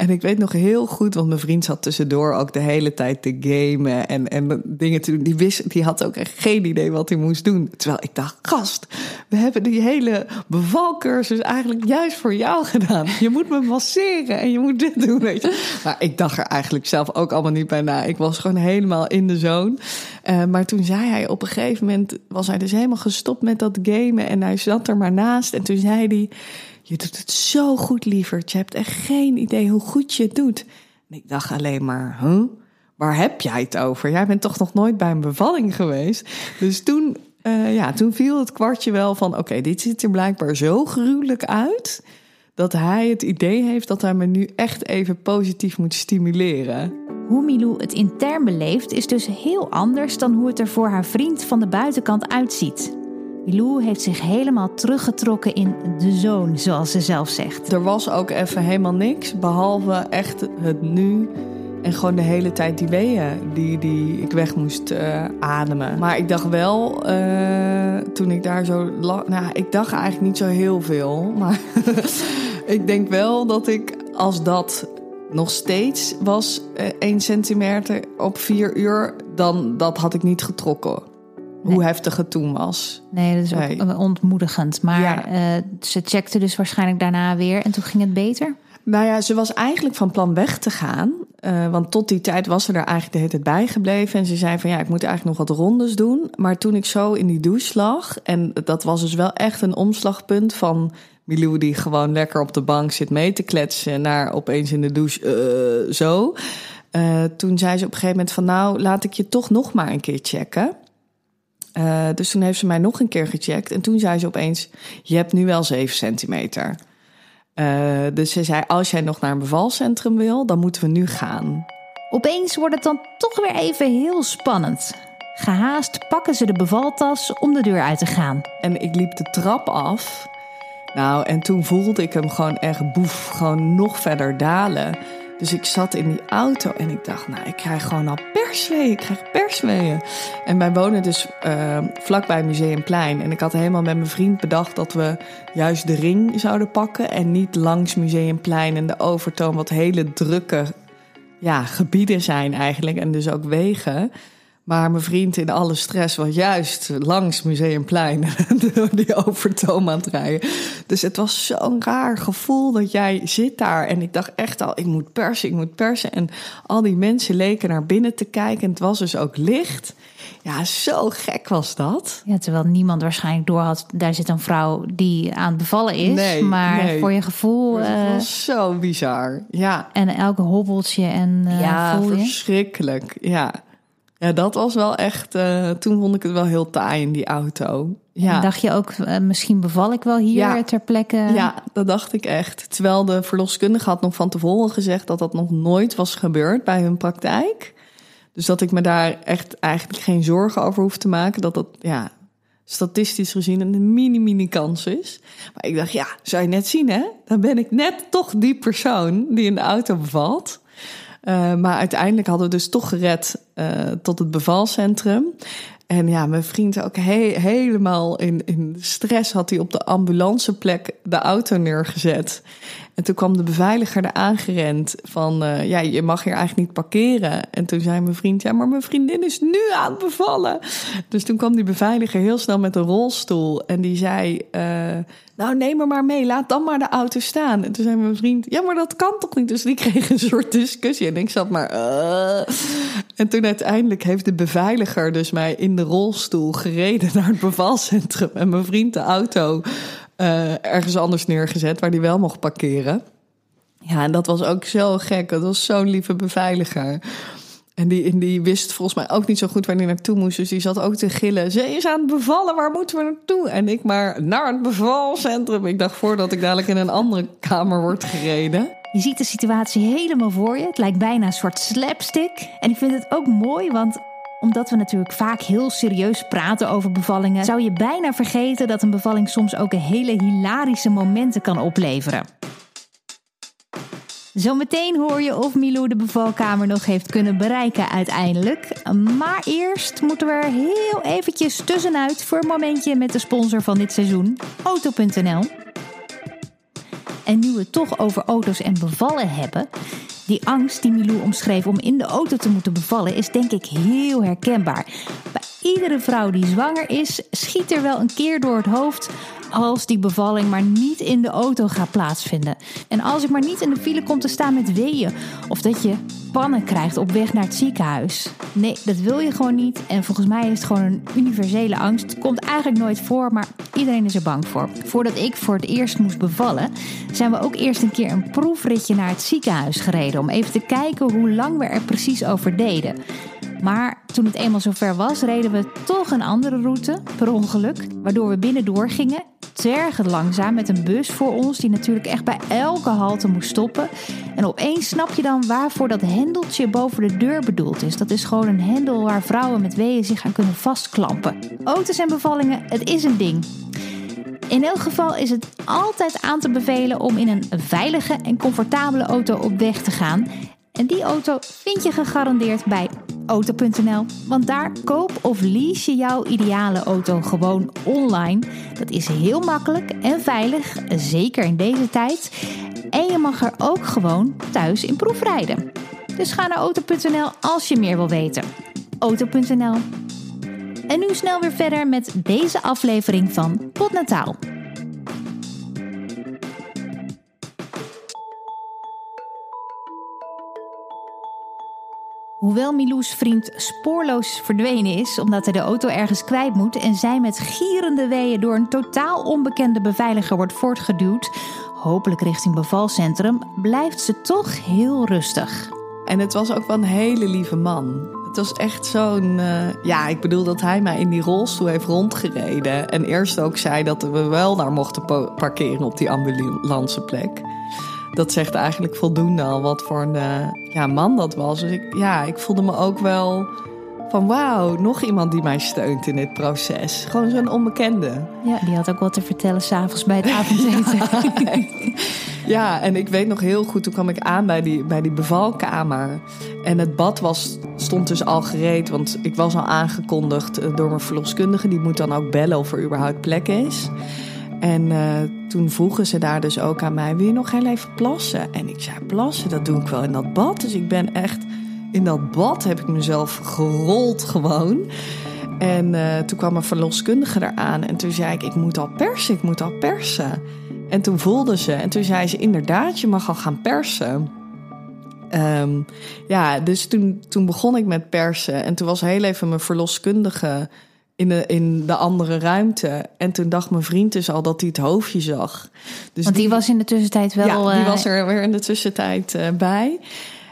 [SPEAKER 1] En ik weet nog heel goed, want mijn vriend zat tussendoor ook de hele tijd te gamen en, en dingen te doen. Die, wist, die had ook echt geen idee wat hij moest doen. Terwijl ik dacht, gast, we hebben die hele bevalcursus eigenlijk juist voor jou gedaan. Je moet me masseren en je moet dit doen, weet je. Maar ik dacht er eigenlijk zelf ook allemaal niet bij na. Ik was gewoon helemaal in de zone. Uh, maar toen zei hij op een gegeven moment, was hij dus helemaal gestopt met dat gamen. En hij zat er maar naast. En toen zei hij... Je doet het zo goed, lieverd. Je hebt echt geen idee hoe goed je het doet. En ik dacht alleen maar, huh? waar heb jij het over? Jij bent toch nog nooit bij een bevalling geweest? Dus toen, uh, ja, toen viel het kwartje wel van, oké, dit ziet er blijkbaar zo gruwelijk uit... dat hij het idee heeft dat hij me nu echt even positief moet stimuleren.
[SPEAKER 2] Hoe Milou het intern beleeft is dus heel anders dan hoe het er voor haar vriend van de buitenkant uitziet. Milou heeft zich helemaal teruggetrokken in de zoon, zoals ze zelf zegt.
[SPEAKER 1] Er was ook even helemaal niks, behalve echt het nu en gewoon de hele tijd die weeën die, die ik weg moest uh, ademen. Maar ik dacht wel, uh, toen ik daar zo lag... Nou, ik dacht eigenlijk niet zo heel veel. Maar <laughs> ik denk wel dat ik, als dat nog steeds was, uh, 1 centimeter op 4 uur... dan dat had ik niet getrokken hoe heftig het toen was.
[SPEAKER 2] Nee, dat is ook ontmoedigend. Maar ja. uh, ze checkte dus waarschijnlijk daarna weer en toen ging het beter?
[SPEAKER 1] Nou ja, ze was eigenlijk van plan weg te gaan. Uh, want tot die tijd was ze er eigenlijk de hele tijd bij gebleven. En ze zei van ja, ik moet eigenlijk nog wat rondes doen. Maar toen ik zo in die douche lag... en dat was dus wel echt een omslagpunt van... Milou die gewoon lekker op de bank zit mee te kletsen... naar opeens in de douche uh, zo... Uh, toen zei ze op een gegeven moment van nou, laat ik je toch nog maar een keer checken. Uh, dus toen heeft ze mij nog een keer gecheckt. En toen zei ze opeens: Je hebt nu wel 7 centimeter. Uh, dus ze zei: Als jij nog naar een bevalcentrum wil, dan moeten we nu gaan.
[SPEAKER 2] Opeens wordt het dan toch weer even heel spannend. Gehaast pakken ze de bevaltas om de deur uit te gaan.
[SPEAKER 1] En ik liep de trap af. Nou, en toen voelde ik hem gewoon echt boef, gewoon nog verder dalen. Dus ik zat in die auto en ik dacht, nou, ik krijg gewoon al persweeën. Ik krijg persweeën. En wij wonen dus uh, vlakbij Museumplein. En ik had helemaal met mijn vriend bedacht dat we juist de ring zouden pakken. En niet langs Museumplein en de Overtoom, wat hele drukke ja, gebieden zijn eigenlijk. En dus ook wegen. Maar mijn vriend in alle stress was juist langs Museumplein <laughs> door die overtoom aan het rijden. Dus het was zo'n raar gevoel dat jij zit daar. En ik dacht echt al, ik moet persen, ik moet persen. En al die mensen leken naar binnen te kijken. En het was dus ook licht. Ja, zo gek was dat.
[SPEAKER 2] Ja, terwijl niemand waarschijnlijk door had, daar zit een vrouw die aan het bevallen is. Nee, maar nee. voor je gevoel...
[SPEAKER 1] Het uh, was zo bizar, ja.
[SPEAKER 2] En elke hobbeltje en uh,
[SPEAKER 1] Ja, verschrikkelijk, ja. Ja, dat was wel echt. Uh, toen vond ik het wel heel taai in die auto. Ja.
[SPEAKER 2] En dacht je ook, uh, misschien beval ik wel hier
[SPEAKER 1] ja.
[SPEAKER 2] ter plekke?
[SPEAKER 1] Ja, dat dacht ik echt. Terwijl de verloskundige had nog van tevoren gezegd dat dat nog nooit was gebeurd bij hun praktijk. Dus dat ik me daar echt eigenlijk geen zorgen over hoef te maken. Dat dat ja, statistisch gezien een mini-mini kans is. Maar ik dacht, ja, zou je net zien, hè? Dan ben ik net toch die persoon die in de auto bevalt. Uh, maar uiteindelijk hadden we dus toch gered uh, tot het bevalcentrum. En ja, mijn vriend ook he helemaal in, in stress had hij op de ambulanceplek de auto neergezet. En toen kwam de beveiliger er aangerend van, uh, ja, je mag hier eigenlijk niet parkeren. En toen zei mijn vriend, ja, maar mijn vriendin is nu aan het bevallen. Dus toen kwam die beveiliger heel snel met een rolstoel en die zei, uh, nou neem me maar mee, laat dan maar de auto staan. En toen zei mijn vriend, ja, maar dat kan toch niet? Dus die kreeg een soort discussie en ik zat maar, uh. En toen uiteindelijk heeft de beveiliger dus mij in de rolstoel gereden naar het bevalcentrum en mijn vriend de auto uh, ergens anders neergezet waar die wel mocht parkeren. Ja, en dat was ook zo gek. Dat was zo'n lieve beveiliger. En die, die wist volgens mij ook niet zo goed waar hij naartoe moest. Dus die zat ook te gillen. Ze is aan het bevallen, waar moeten we naartoe? En ik maar naar het bevalcentrum. Ik dacht voordat ik dadelijk in een andere kamer word gereden.
[SPEAKER 2] Je ziet de situatie helemaal voor je. Het lijkt bijna een soort slapstick. En ik vind het ook mooi, want omdat we natuurlijk vaak heel serieus praten over bevallingen, zou je bijna vergeten dat een bevalling soms ook hele hilarische momenten kan opleveren. Zometeen hoor je of Milou de bevalkamer nog heeft kunnen bereiken uiteindelijk. Maar eerst moeten we er heel eventjes tussenuit voor een momentje met de sponsor van dit seizoen, Auto.nl. En nu we het toch over auto's en bevallen hebben, die angst die Milou omschreef om in de auto te moeten bevallen is denk ik heel herkenbaar. Iedere vrouw die zwanger is, schiet er wel een keer door het hoofd als die bevalling maar niet in de auto gaat plaatsvinden. En als ik maar niet in de file kom te staan met weeën. Of dat je pannen krijgt op weg naar het ziekenhuis. Nee, dat wil je gewoon niet. En volgens mij is het gewoon een universele angst. Het komt eigenlijk nooit voor, maar iedereen is er bang voor. Voordat ik voor het eerst moest bevallen, zijn we ook eerst een keer een proefritje naar het ziekenhuis gereden. Om even te kijken hoe lang we er precies over deden. Maar toen het eenmaal zover was, reden we toch een andere route, per ongeluk. Waardoor we binnendoor gingen tergend langzaam met een bus voor ons, die natuurlijk echt bij elke halte moest stoppen. En opeens snap je dan waarvoor dat hendeltje boven de deur bedoeld is. Dat is gewoon een hendel waar vrouwen met weeën zich aan kunnen vastklampen. Auto's en bevallingen, het is een ding. In elk geval is het altijd aan te bevelen om in een veilige en comfortabele auto op weg te gaan. En die auto vind je gegarandeerd bij auto.nl. Want daar koop of lease je jouw ideale auto gewoon online. Dat is heel makkelijk en veilig, zeker in deze tijd. En je mag er ook gewoon thuis in proefrijden. Dus ga naar auto.nl als je meer wil weten. Auto.nl. En nu snel weer verder met deze aflevering van Potnataal. Hoewel Milou's vriend spoorloos verdwenen is omdat hij de auto ergens kwijt moet en zij met gierende weeën door een totaal onbekende beveiliger wordt voortgeduwd, hopelijk richting bevalcentrum, blijft ze toch heel rustig.
[SPEAKER 1] En het was ook wel een hele lieve man. Het was echt zo'n. Uh, ja, ik bedoel dat hij mij in die rolstoel heeft rondgereden. En eerst ook zei dat we wel daar mochten parkeren op die ambulanceplek dat zegt eigenlijk voldoende al wat voor een uh, ja, man dat was. Dus ik, ja, ik voelde me ook wel van wauw, nog iemand die mij steunt in dit proces. Gewoon zo'n onbekende.
[SPEAKER 2] Ja, die had ook wat te vertellen s'avonds bij het <laughs> avondeten. <laughs>
[SPEAKER 1] ja, en ik weet nog heel goed, toen kwam ik aan bij die, bij die bevalkamer. En het bad was, stond dus al gereed, want ik was al aangekondigd eh, door mijn verloskundige. Die moet dan ook bellen of er überhaupt plek is. En uh, toen vroegen ze daar dus ook aan mij: Wil je nog heel even plassen? En ik zei: Plassen, dat doe ik wel in dat bad. Dus ik ben echt in dat bad heb ik mezelf gerold gewoon. En uh, toen kwam een verloskundige eraan en toen zei ik: Ik moet al persen, ik moet al persen. En toen voelde ze en toen zei ze: Inderdaad, je mag al gaan persen. Um, ja, dus toen, toen begon ik met persen. En toen was heel even mijn verloskundige in de, in de andere ruimte. En toen dacht mijn vriend dus al dat hij het hoofdje zag.
[SPEAKER 2] Dus Want die, was in de tussentijd wel...
[SPEAKER 1] Ja, die eh, was er weer in de tussentijd uh, bij.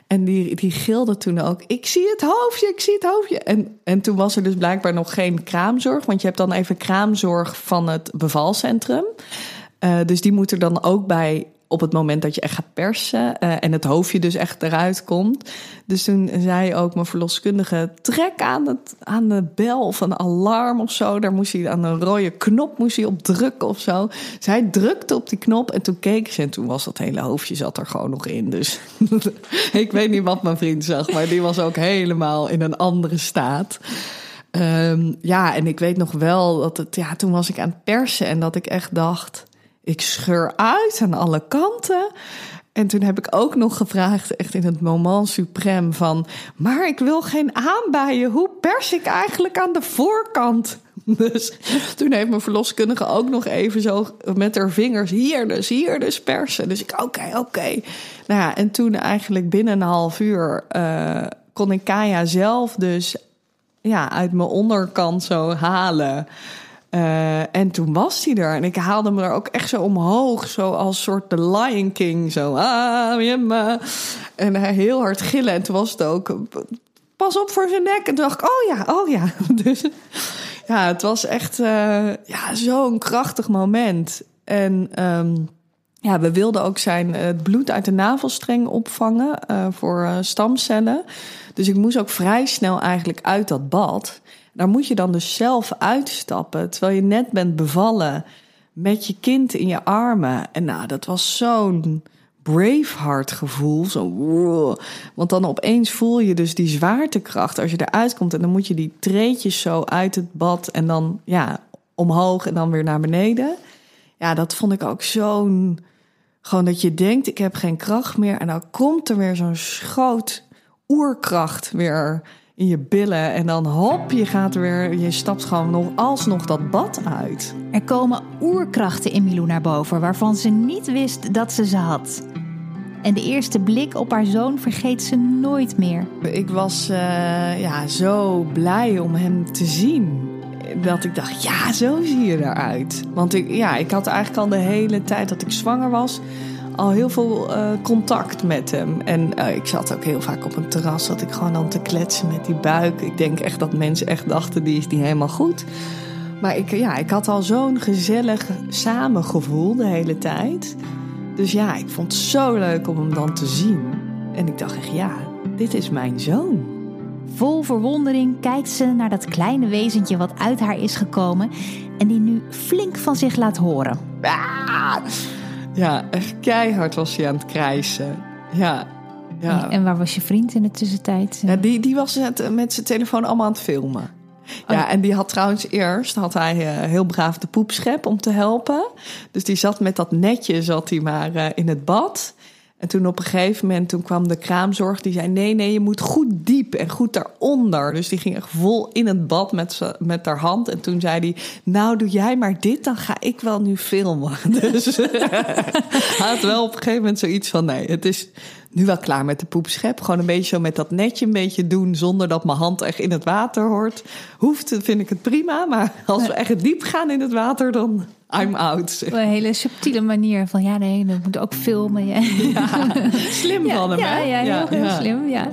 [SPEAKER 1] En die, die gilde toen ook, ik zie het hoofdje, ik zie het hoofdje. En, en toen was er dus blijkbaar nog geen kraamzorg. Want je hebt dan even kraamzorg van het bevalcentrum. Uh, dus die moet er dan ook bij op het moment dat je echt gaat persen uh, en het hoofdje dus echt eruit komt. Dus toen zei ook mijn verloskundige: trek aan, het, aan de bel of een alarm of zo. Daar moest hij aan een rode knop moest hij op drukken of zo. Dus hij drukte op die knop en toen keek ze en toen was dat hele hoofdje zat er gewoon nog in. Dus <laughs> ik weet niet wat mijn vriend zag, maar die was ook helemaal in een andere staat. Um, ja, en ik weet nog wel dat het, ja, toen was ik aan het persen en dat ik echt dacht ik scheur uit aan alle kanten. En toen heb ik ook nog gevraagd, echt in het moment suprem van... maar ik wil geen aanbijen, hoe pers ik eigenlijk aan de voorkant? <laughs> Dus toen heeft mijn verloskundige ook nog even zo met haar vingers... hier dus, hier dus persen. Dus ik, oké, oké. Nou ja, en toen eigenlijk binnen een half uur... Uh, kon ik Kaya zelf dus ja, uit mijn onderkant zo halen... Uh, en toen was hij er. En ik haalde me er ook echt zo omhoog. Zo als soort The Lion King. Zo, ah, Jemma. En hij heel hard gillen. En toen was het ook, pas op voor zijn nek. En toen dacht ik, oh ja, oh ja. <laughs> Dus ja, het was echt uh, ja, zo'n krachtig moment. En um, ja, we wilden ook zijn het bloed uit de navelstreng opvangen voor stamcellen. Dus ik moest ook vrij snel eigenlijk uit dat bad. Daar moet je dan dus zelf uitstappen, terwijl je net bent bevallen met je kind in je armen. En nou, dat was zo'n braveheart gevoel. Zo, want dan opeens voel je dus die zwaartekracht als je eruit komt. En dan moet je die treetjes zo uit het bad en dan ja, omhoog en dan weer naar beneden. Ja, dat vond ik ook zo'n... Gewoon dat je denkt, ik heb geen kracht meer. En dan komt er weer zo'n schoot oerkracht weer in je billen. En dan hop, je gaat weer, je stapt gewoon nog alsnog dat bad uit.
[SPEAKER 2] Er komen oerkrachten in Milou naar boven waarvan ze niet wist dat ze ze had. En de eerste blik op haar zoon vergeet ze nooit meer.
[SPEAKER 1] Ik was uh, ja, zo blij om hem te zien. Dat ik dacht, ja, zo zie je eruit. Want ik, ja, ik had eigenlijk al de hele tijd dat ik zwanger was al heel veel uh, contact met hem. En uh, ik zat ook heel vaak op een terras, dat ik gewoon dan te kletsen met die buik. Ik denk echt dat mensen echt dachten, die is niet helemaal goed. Maar ik, ja, ik had al zo'n gezellig samengevoel de hele tijd. Dus ja, ik vond het zo leuk om hem dan te zien. En ik dacht echt, ja, dit is mijn zoon.
[SPEAKER 2] Vol verwondering kijkt ze naar dat kleine wezentje wat uit haar is gekomen en die nu flink van zich laat horen.
[SPEAKER 1] Ah! Ja, echt keihard was hij aan het krijsen. Ja. ja.
[SPEAKER 2] En waar was je vriend in de tussentijd?
[SPEAKER 1] Ja, die, die was het met zijn telefoon allemaal aan het filmen. Ja, oh. en die had trouwens eerst had hij uh, heel braaf de poepschep om te helpen. Dus die zat met dat netje zat hij maar uh, in het bad. En toen op een gegeven moment toen kwam de kraamzorg. Die zei: Nee, nee, je moet goed diep en goed daaronder. Dus die ging echt vol in het bad met, met haar hand. En toen zei hij: Nou, doe jij maar dit, dan ga ik wel nu filmen. <laughs> Dus hij <laughs> had wel op een gegeven moment zoiets van: Nee, het is nu wel klaar met de poepschep. Gewoon een beetje zo met dat netje een beetje doen. zonder dat mijn hand echt in het water hoort. Hoeft, vind ik het prima. Maar als we echt diep gaan in het water, dan I'm out.
[SPEAKER 2] Op een hele subtiele manier van ja, nee, dat moet ook filmen. Ja.
[SPEAKER 1] slim van hem,
[SPEAKER 2] ja,
[SPEAKER 1] hè?
[SPEAKER 2] Ja, heel, heel slim, ja.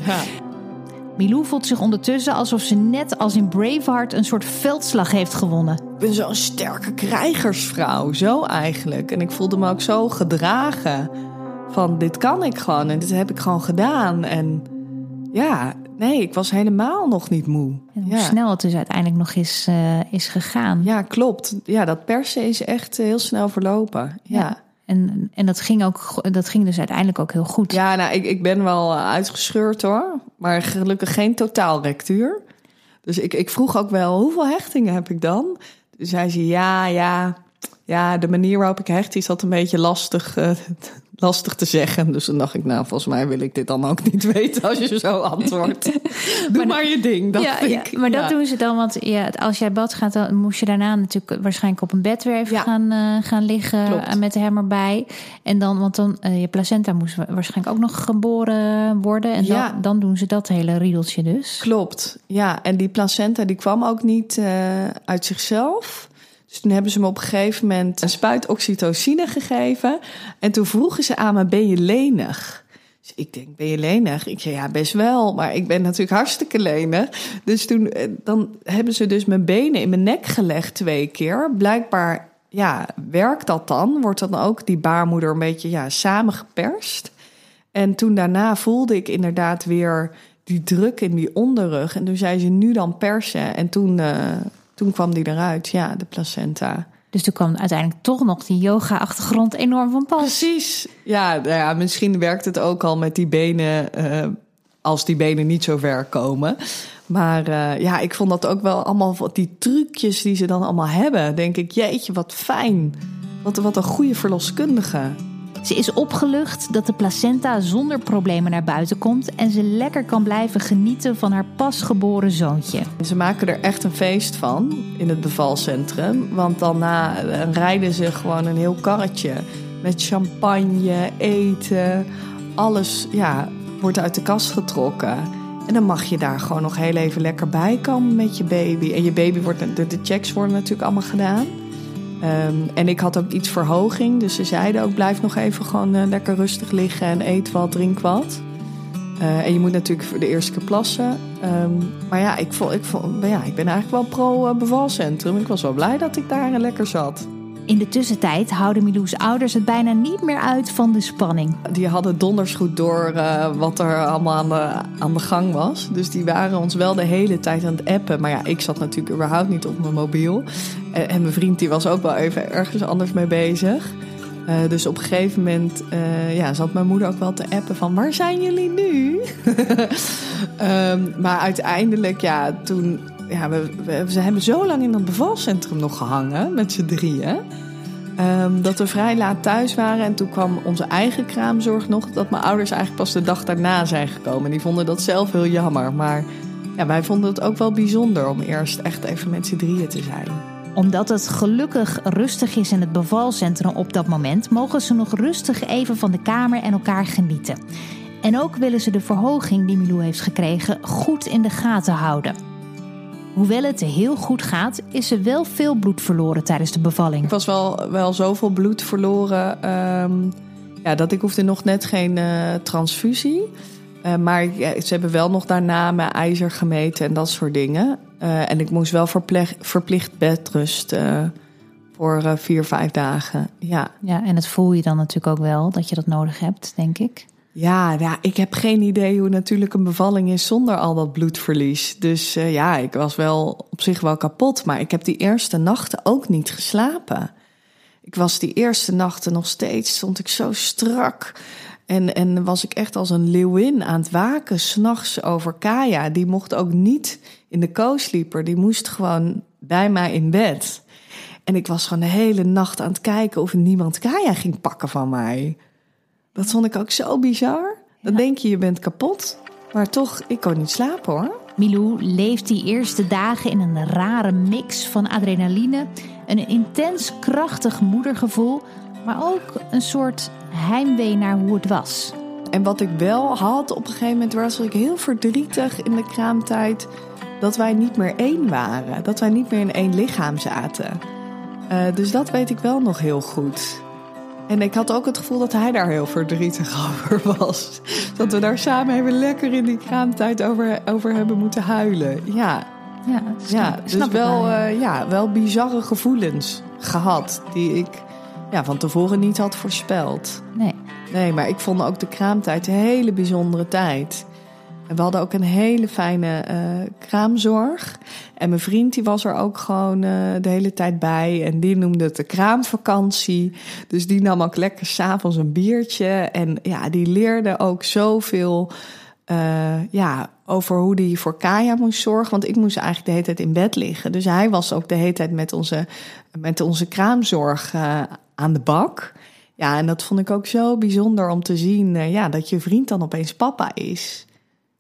[SPEAKER 2] Milou voelt zich ondertussen alsof ze net als in Braveheart een soort veldslag heeft gewonnen.
[SPEAKER 1] Ik ben zo'n sterke krijgersvrouw, zo eigenlijk. En ik voelde me ook zo gedragen van dit kan ik gewoon en dit heb ik gewoon gedaan. En ja, Nee, ik was helemaal nog niet moe.
[SPEAKER 2] En hoe snel het dus uiteindelijk nog is, uh, is gegaan.
[SPEAKER 1] Ja, klopt. Ja, dat persen is echt heel snel verlopen. Ja.
[SPEAKER 2] En, en dat, ging ook, dat ging dus uiteindelijk ook heel goed.
[SPEAKER 1] Ja, nou, ik, ik ben wel uitgescheurd hoor. Maar gelukkig geen totaalrectuur. Dus ik, ik vroeg ook wel, hoeveel hechtingen heb ik dan? Toen zei ze, ja, ja, ja, de manier waarop ik hecht is dat een beetje lastig uh, <laughs> lastig te zeggen. Dus dan dacht ik, nou, volgens mij wil ik dit dan ook niet <laughs> weten als je zo antwoordt. <laughs> Doe maar, je ding, dat ja, ik.
[SPEAKER 2] maar dat doen ze dan, want ja, als jij bad gaat, dan moest je daarna natuurlijk waarschijnlijk op een bed weer even gaan, uh, gaan liggen Klopt. met hem erbij. En dan, want dan, uh, je placenta moest waarschijnlijk ook nog geboren worden. En dan, dan doen ze dat hele riedeltje dus.
[SPEAKER 1] Klopt, ja. En die placenta die kwam ook niet uit zichzelf. Dus toen hebben ze me op een gegeven moment een spuit oxytocine gegeven. En toen vroegen ze aan me, ben je lenig? Dus ik denk, ben je lenig? Ik zei, ja, best wel. Maar ik ben natuurlijk hartstikke lenig. Dus toen eh, dan hebben ze dus mijn benen in mijn nek gelegd twee keer. Blijkbaar, ja, werkt dat dan? Wordt dan ook die baarmoeder een beetje ja, samengeperst? En toen daarna voelde ik inderdaad weer die druk in die onderrug. En toen zei ze, nu dan persen. En toen... Uh, toen kwam die eruit, ja, de placenta.
[SPEAKER 2] Dus toen kwam uiteindelijk toch nog die yoga-achtergrond enorm van pas.
[SPEAKER 1] Precies. Ja, nou ja, misschien werkt het ook al met die benen, uh, als die benen niet zo ver komen. Maar uh, ja, ik vond dat ook wel allemaal die trucjes die ze dan allemaal hebben. Denk ik, jeetje, wat fijn. Wat, wat een goede verloskundige.
[SPEAKER 2] Ze is opgelucht dat de placenta zonder problemen naar buiten komt en ze lekker kan blijven genieten van haar pasgeboren zoontje.
[SPEAKER 1] Ze maken er echt een feest van in het bevalcentrum. Want daarna eh, rijden ze gewoon een heel karretje met champagne, eten, alles ja, wordt uit de kast getrokken. En dan mag je daar gewoon nog heel even lekker bij komen met je baby. En je baby wordt, de, de checks worden natuurlijk allemaal gedaan. Ehm, en ik had ook iets verhoging. Dus ze zeiden ook: blijf nog even gewoon eh, lekker rustig liggen en eet wat, drink wat. Uh, en je moet natuurlijk voor de eerste keer plassen. Ehm, maar ja ik, vond, ik, vond, ja, ik ben eigenlijk wel pro-bevalcentrum. Ik was wel blij dat ik daar lekker zat.
[SPEAKER 2] In de tussentijd houden Milou's ouders het bijna niet meer uit van de spanning.
[SPEAKER 1] Die hadden donders goed door uh, wat er allemaal aan de, aan de gang was. Dus die waren ons wel de hele tijd aan het appen. Maar ja, ik zat natuurlijk überhaupt niet op mijn mobiel. En, en mijn vriend die was ook wel even ergens anders mee bezig. Uh, dus op een gegeven moment uh, ja, zat mijn moeder ook wel te appen van waar zijn jullie nu? um, <laughs> maar uiteindelijk, ja, toen ja, we, we, ze hebben zo lang in dat bevalcentrum nog gehangen met z'n drieën. Um, dat we vrij laat thuis waren. En toen kwam onze eigen kraamzorg nog. Dat mijn ouders eigenlijk pas de dag daarna zijn gekomen. Die vonden dat zelf heel jammer. Maar ja, wij vonden het ook wel bijzonder om eerst echt even met z'n drieën te zijn.
[SPEAKER 2] Omdat het gelukkig rustig is in het bevalcentrum op dat moment, mogen ze nog rustig even van de kamer en elkaar genieten. En ook willen ze de verhoging die Milou heeft gekregen goed in de gaten houden. Hoewel het heel goed gaat, is er wel veel bloed verloren tijdens de bevalling.
[SPEAKER 1] Ik was wel, wel zoveel bloed verloren um, ja, dat ik hoefde nog net geen uh, transfusie. Uh, maar ze hebben wel nog daarna mijn ijzer gemeten en dat soort dingen. Uh, en ik moest wel verplicht, verplicht bedrust voor vier, vijf dagen. Ja.
[SPEAKER 2] ja, en het voel je dan natuurlijk ook wel dat je dat nodig hebt, denk ik.
[SPEAKER 1] Ja, ja, ik heb geen idee hoe natuurlijk een bevalling is zonder al dat bloedverlies. Dus uh, ja, ik was wel op zich wel kapot. Maar ik heb die eerste nachten ook niet geslapen. Ik was die eerste nachten nog steeds, stond ik zo strak. En, en was ik echt als een leeuwin aan het waken, s'nachts over Kaya. Die mocht ook niet in de co-sleeper, die moest gewoon bij mij in bed. En ik was gewoon de hele nacht aan het kijken of niemand Kaya ging pakken van mij. Dat vond ik ook zo bizar. Dan ja. denk je, je bent kapot. Maar toch, ik kon niet slapen hoor.
[SPEAKER 2] Milou leeft die eerste dagen in een rare mix van adrenaline, een intens krachtig moedergevoel, maar ook een soort heimwee naar hoe het was.
[SPEAKER 1] En wat ik wel had op een gegeven moment was ik heel verdrietig in de kraamtijd dat wij niet meer één waren. Dat wij niet meer in één lichaam zaten. Uh, dus dat weet ik wel nog heel goed. En ik had ook het gevoel dat hij daar heel verdrietig <laughs> over was. Dat we daar samen even lekker in die kraamtijd over, over hebben moeten huilen. Ja,
[SPEAKER 2] ja, snap, ja
[SPEAKER 1] dus
[SPEAKER 2] snap
[SPEAKER 1] wel, uh, ja, wel bizarre gevoelens gehad. Die ik ja, van tevoren niet had voorspeld.
[SPEAKER 2] Nee.
[SPEAKER 1] Nee, maar ik vond ook de kraamtijd een hele bijzondere tijd. En we hadden ook een hele fijne uh, kraamzorg. En mijn vriend die was er ook gewoon uh, de hele tijd bij. En die noemde het de kraamvakantie. Dus die nam ook lekker s'avonds een biertje. En ja, die leerde ook zoveel uh, ja, over hoe die voor Kaya moest zorgen. Want ik moest eigenlijk de hele tijd in bed liggen. Dus hij was ook de hele tijd met onze, met onze kraamzorg aan de bak. Ja, en dat vond ik ook zo bijzonder om te zien ja, dat je vriend dan opeens papa is.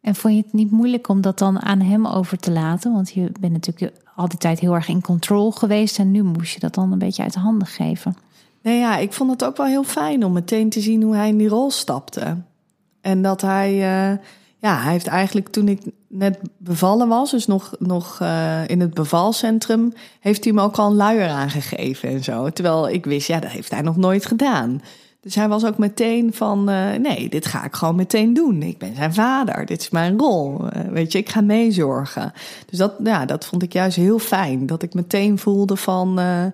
[SPEAKER 2] En vond je het niet moeilijk om dat dan aan hem over te laten? Want je bent natuurlijk al die tijd heel erg in controle geweest en nu moest je dat dan een beetje uit de handen geven.
[SPEAKER 1] Nee, ja, ik vond het ook wel heel fijn om meteen te zien hoe hij in die rol stapte. En dat hij, uh, ja, hij heeft eigenlijk toen ik net bevallen was, dus nog, nog uh, in het bevalcentrum, heeft hij me ook al een luier aangegeven en zo. Terwijl ik wist, ja, dat heeft hij nog nooit gedaan. Dus hij was ook meteen van, uh, nee, dit ga ik gewoon meteen doen. Ik ben zijn vader, dit is mijn rol. Uh, weet je, ik ga meezorgen. Dus dat, ja, dat vond ik juist heel fijn. Dat ik meteen voelde van, uh,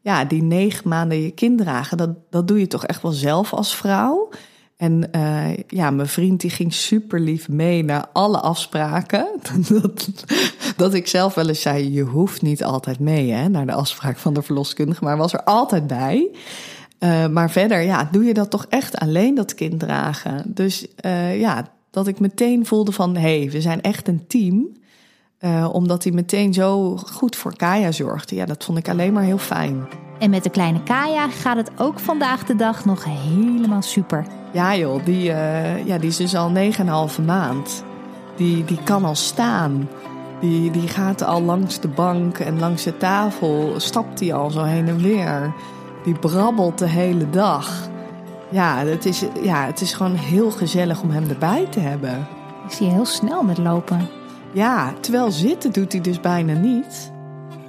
[SPEAKER 1] ja, die negen maanden je kind dragen, dat, dat doe je toch echt wel zelf als vrouw. En ja, mijn vriend die ging super lief mee naar alle afspraken. <laughs> dat, dat ik zelf wel eens zei, je hoeft niet altijd mee hè, naar de afspraak van de verloskundige, maar was er altijd bij. Uh, maar verder, ja, doe je dat toch echt alleen, dat kind dragen. Dus uh, ja, dat ik meteen voelde van, hé, hey, we zijn echt een team. Uh, omdat hij meteen zo goed voor Kaya zorgde. Ja, dat vond ik alleen maar heel fijn.
[SPEAKER 2] En met de kleine Kaya gaat het ook vandaag de dag nog helemaal super.
[SPEAKER 1] Ja joh, die, ja, die is dus al 9,5 maand. Die, die kan al staan. Die, die gaat al langs de bank en langs de tafel. Stapt hij al zo heen en weer. Die brabbelt de hele dag. Ja het, is, ja, het is gewoon heel gezellig om hem erbij te hebben.
[SPEAKER 2] Ik zie je heel snel met lopen.
[SPEAKER 1] Ja, terwijl zitten doet hij dus bijna niet.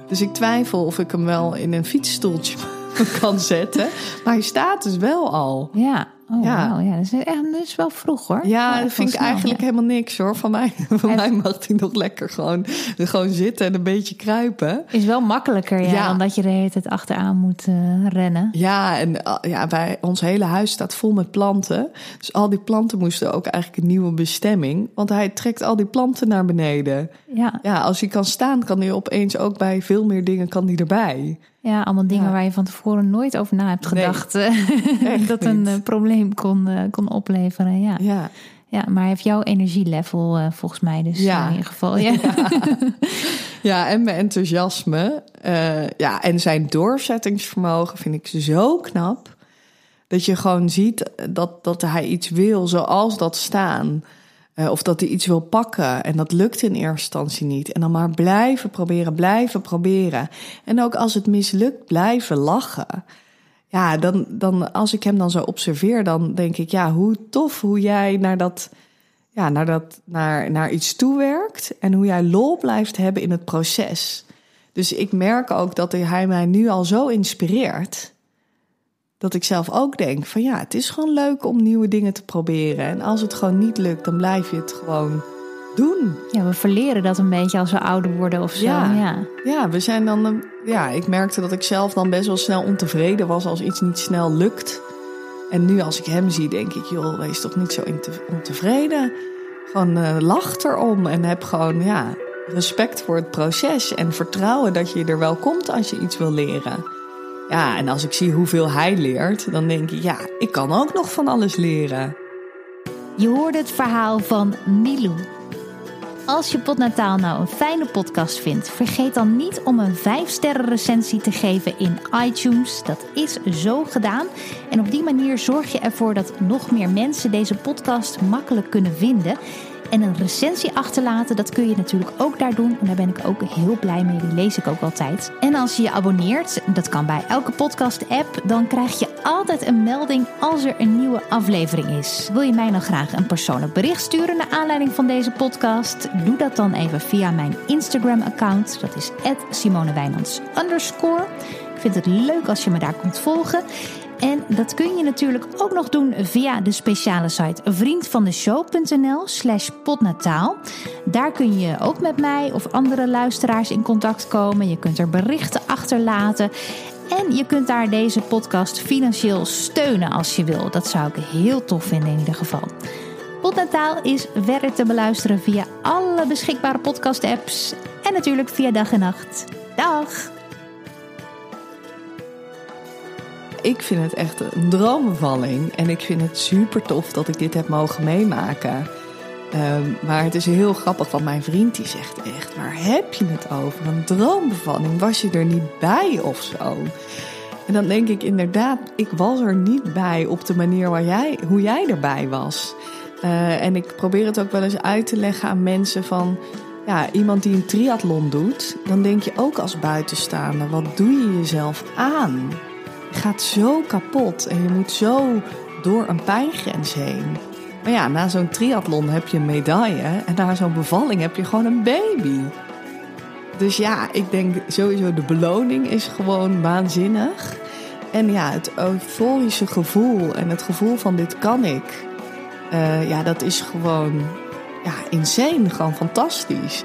[SPEAKER 1] Dus ik twijfel of ik hem wel in een fietsstoeltje <laughs> kan zetten. Maar hij staat dus wel al.
[SPEAKER 2] Ja, Oh, ja. ja, dat is, echt, dat is wel vroeg hoor.
[SPEAKER 1] Ja, dat vind ik eigenlijk helemaal niks hoor. Van mij, <laughs> van mij mag hij nog lekker gewoon, gewoon zitten en een beetje kruipen.
[SPEAKER 2] Is wel makkelijker ja, dan dat je de hele tijd achteraan moet uh, rennen.
[SPEAKER 1] Ja, en uh, ja, bij ons hele huis staat vol met planten. Dus al die planten moesten ook eigenlijk een nieuwe bestemming. Want hij trekt al die planten naar beneden. Ja, ja als hij kan staan, kan hij opeens ook bij veel meer dingen kan hij erbij.
[SPEAKER 2] Ja, allemaal dingen waar je van tevoren nooit over na hebt gedacht. <laughs> Nee, dat een uh, probleem kon, uh, kon opleveren. Ja. ja. Ja, maar heeft jouw energielevel uh, volgens mij dus ja. in ieder geval. Ja, ja. <laughs>
[SPEAKER 1] ja en mijn enthousiasme. ja, en zijn doorzettingsvermogen vind ik zo knap. Dat je gewoon ziet dat, dat hij iets wil zoals dat staan. Uh, of dat hij iets wil pakken en dat lukt in eerste instantie niet. En dan maar blijven proberen, blijven proberen. En ook als het mislukt, blijven lachen. Ja, dan, dan als ik hem dan zo observeer, dan denk ik, ja, hoe tof hoe jij naar dat, ja, naar dat, naar, naar iets toewerkt. En hoe jij lol blijft hebben in het proces. Dus ik merk ook dat hij mij nu al zo inspireert dat ik zelf ook denk van ja, het is gewoon leuk om nieuwe dingen te proberen. En als het gewoon niet lukt, dan blijf je het gewoon doen.
[SPEAKER 2] Ja, we verleren dat een beetje als we ouder worden of zo. Ja,
[SPEAKER 1] ja. ja we zijn dan. Ja, ik merkte dat ik zelf dan best wel snel ontevreden was als iets niet snel lukt. En nu als ik hem zie, denk ik, joh, wees toch niet zo ontevreden. Gewoon uh, lach erom en heb gewoon ja, respect voor het proces en vertrouwen dat je er wel komt als je iets wil leren. Ja, en als ik zie hoeveel hij leert, dan denk ik, ja, ik kan ook nog van alles leren.
[SPEAKER 2] Je hoorde het verhaal van Milou. Als je Potnataal nou een fijne podcast vindt, vergeet dan niet om een 5-sterren recensie te geven in iTunes. Dat is zo gedaan. En op die manier zorg je ervoor dat nog meer mensen deze podcast makkelijk kunnen vinden. En een recensie achterlaten, dat kun je natuurlijk ook daar doen. En daar ben ik ook heel blij mee. Die lees ik ook altijd. En als je je abonneert, dat kan bij elke podcast-app, dan krijg je altijd een melding als er een nieuwe aflevering is. Wil je mij dan graag een persoonlijk bericht sturen naar aanleiding van deze podcast? Doe dat dan even via mijn Instagram-account. Dat is Simone Ik vind het leuk als je me daar komt volgen. En dat kun je natuurlijk ook nog doen via de speciale site vriendvandeshow.nl slash potnataal. Daar kun je ook met mij of andere luisteraars in contact komen. Je kunt er berichten achterlaten. En je kunt daar deze podcast financieel steunen als je wil. Dat zou ik heel tof vinden in ieder geval. Potnataal is verder te beluisteren via alle beschikbare podcast-apps. En natuurlijk via dag en nacht. Dag!
[SPEAKER 1] Ik vind het echt een droombevalling. En ik vind het super tof dat ik dit heb mogen meemaken. Um, maar het is heel grappig, want mijn vriend die zegt echt... waar heb je het over? Een droombevalling? Was je er niet bij of zo? En dan denk ik inderdaad, ik was er niet bij op de manier waar jij, hoe jij erbij was. Uh, en ik probeer het ook wel eens uit te leggen aan mensen van... Ja, iemand die een triathlon doet, dan denk je ook als buitenstaander... wat doe je jezelf aan? Gaat zo kapot en je moet zo door een pijngrens heen. Maar ja, na zo'n triathlon heb je een medaille en na zo'n bevalling heb je gewoon een baby. Dus ja, ik denk sowieso de beloning is gewoon waanzinnig. En ja, het euforische gevoel en het gevoel van dit kan ik. Uh, ja, dat is gewoon ja, insane, gewoon fantastisch.